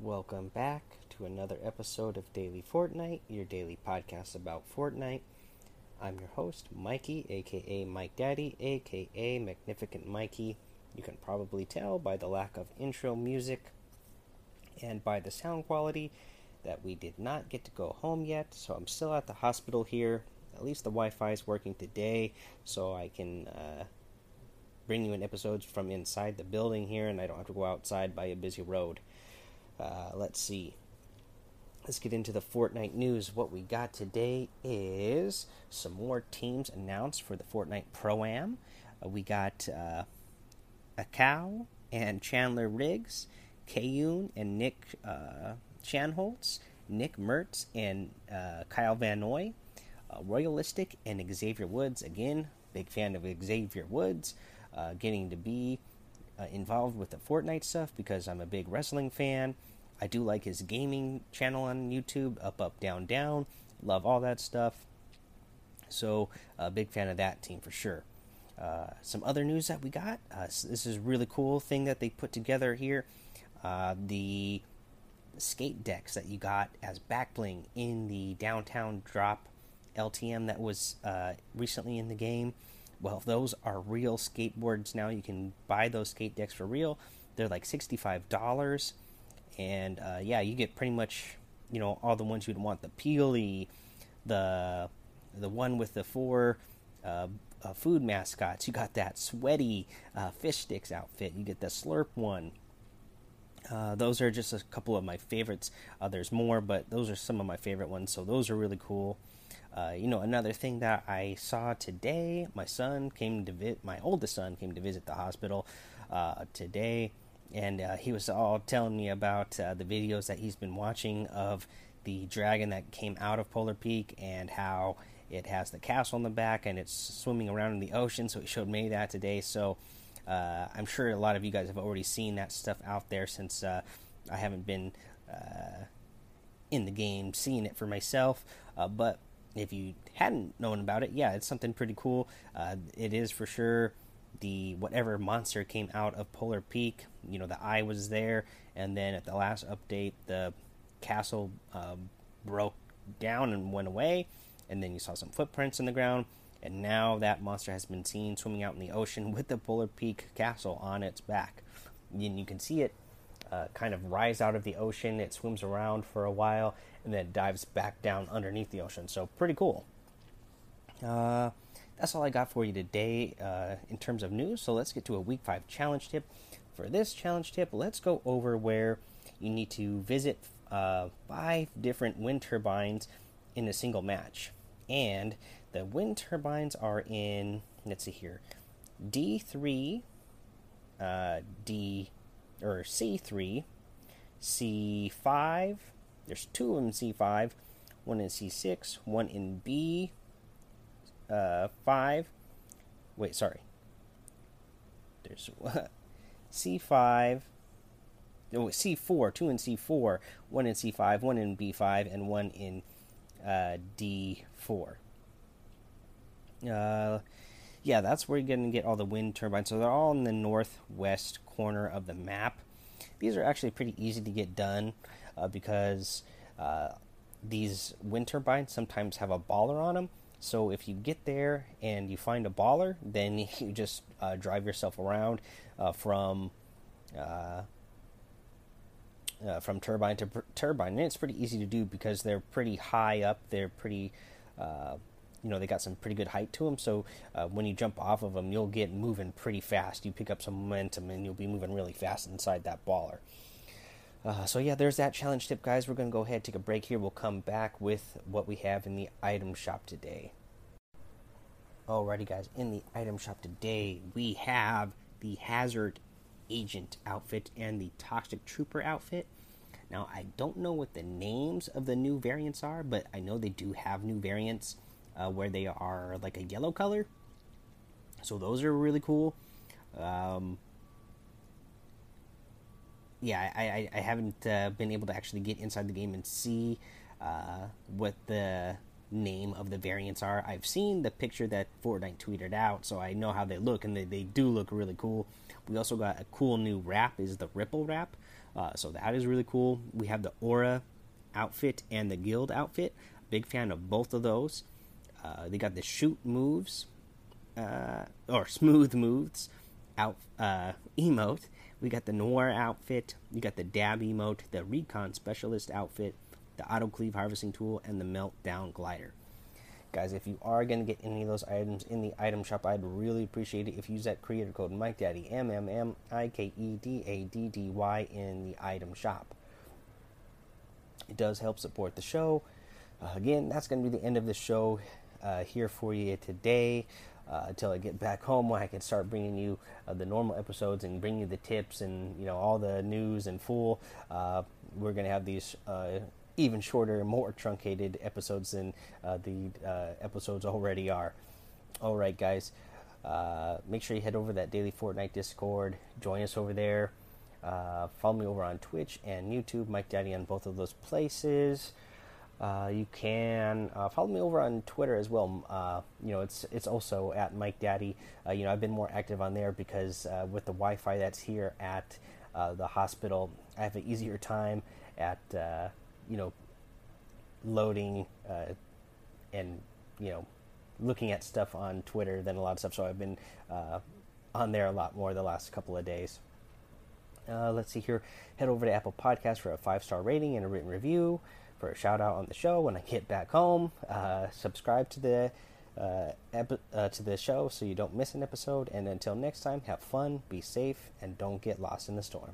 Welcome back to another episode of Daily Fortnite, your daily podcast about Fortnite. I'm your host, Mikey, aka Mike Daddy, aka Magnificent Mikey. You can probably tell by the lack of intro music and by the sound quality that we did not get to go home yet, so I'm still at the hospital here. At least the Wi Fi is working today, so I can uh, bring you in episodes from inside the building here, and I don't have to go outside by a busy road. Uh, let's see. Let's get into the Fortnite news. What we got today is some more teams announced for the Fortnite Pro Am. Uh, we got uh, and Chandler Riggs, Kayun and Nick uh, Nick Mercs and uh, Kyle Van Noy, uh, Royalistiq and Xavier Woods. Again, big fan of Xavier Woods. Getting to be involved with the Fortnite stuff because I'm a big wrestling fan. I do like his gaming channel on YouTube, Up Up Down Down. Love all that stuff. So, a uh, big fan of that team for sure. Uh, some other news that we got. Uh, this is a really cool thing that they put together here. Uh, the skate decks that you got as backbling in the downtown drop LTM that was uh, recently in the game. Well, those are real skateboards now. You can buy those skate decks for real. They're like $65. And uh, yeah, you get pretty much, you know, all the ones you'd want. The Peely, the the one with the four uh, uh, food mascots. You got that sweaty uh, fish sticks outfit. You get the Slurp one. Uh, those are just a couple of my favorites. Uh, there's more, but those are some of my favorite ones. So those are really cool. You know, another thing that I saw today, my son came to visit, my oldest son came to visit the hospital today, and uh, he was all telling me about uh, the videos that he's been watching of the dragon that came out of Polar Peak and how it has the castle in the back and it's swimming around in the ocean. So he showed me that today. So uh, I'm sure a lot of you guys have already seen that stuff out there since uh, I haven't been in the game seeing it for myself. but if you hadn't known about it, yeah, it's something pretty cool. Uh, it is for sure the whatever monster came out of Polar Peak. You know, the eye was there, and then at the last update, the castle uh, broke down and went away, and then you saw some footprints in the ground. And now that monster has been seen swimming out in the ocean with the Polar Peak castle on its back. And you can see it uh, kind of rise out of the ocean. It swims around for a while and then dives back down underneath the ocean. So pretty cool. Uh, that's all I got for you today uh, in terms of news. So let's get to a week five challenge tip. For this challenge tip, let's go over where you need to visit uh, five different wind turbines in a single match. And the wind turbines are in, let's see here, D3, uh, D or C3, C5. There's two of them C5, one in C6, one in B5. Uh, 5. Wait, sorry. There's what? C5. No, C4, two in C4, one in C5, one in B5, and one in uh, D4. Uh, yeah, that's where you're going to get all the wind turbines. So they're all in the northwest corner of the map. These are actually pretty easy to get done uh, because uh, these wind turbines sometimes have a baller on them. So if you get there and you find a baller, then you just uh, drive yourself around uh, from uh, uh, from turbine to pr- turbine, and it's pretty easy to do because they're pretty high up. They're pretty you know they got some pretty good height to them. So uh, when you jump off of them, you'll get moving pretty fast. You pick up some momentum, and you'll be moving really fast inside that baller. Uh, so yeah, there's that challenge tip, guys. We're gonna go ahead take a break here. We'll come back with what we have in the item shop today. Alrighty, guys. In the item shop today, we have the Hazard Agent outfit and the Toxic Trooper outfit. Now, I don't know what the names of the new variants are, but I know they do have new variants uh, where they are like a yellow color. So those are really cool. Um, yeah, I, I, I haven't uh, been able to actually get inside the game and see uh, what the name of the variants are. I've seen the picture that Fortnite tweeted out, so I know how they look, and they, they do look really cool. We also got a cool new wrap, is the Ripple wrap, uh, so that is really cool. We have the Aura outfit and the Guild outfit. Big fan of both of those. Uh, they got the shoot moves, uh, or smooth moves out uh, emote. We got the noir outfit. You got the dab emote, the recon specialist outfit, the auto cleave harvesting tool, and the meltdown glider. Guys, if you are going to get any of those items in the item shop, I'd really appreciate it if you use that creator code MikeDaddy, M M M I K E D A D D Y, in the item shop. It does help support the show. Uh, again, that's going to be the end of the show uh, here for you today. Uh, until I get back home, when I can start bringing you uh, the normal episodes and bring you the tips and you know all the news and full. Uh, we're going to have these uh, even shorter, more truncated episodes than uh, the uh, episodes already are. All right, guys. Uh, make sure you head over that daily Fortnite Discord. Join us over there. Uh, follow me over on Twitch and YouTube, Mike Daddy on both of those places. Uh, you can uh, follow me over on Twitter as well. you know, it's it's also at Mike Daddy. you know, I've been more active on there because with the Wi-Fi that's here at the hospital, I have an easier time at you know, loading uh, and you know, looking at stuff on Twitter than a lot of stuff. So I've been uh, on there a lot more the last couple of days. Uh, let's see here. Head over to Apple Podcast for a five star rating and a written review for a shout out on the show when I get back home. Uh, subscribe to the uh, uh, to the show so you don't miss an episode. And until next time, have fun, be safe, and don't get lost in the storm.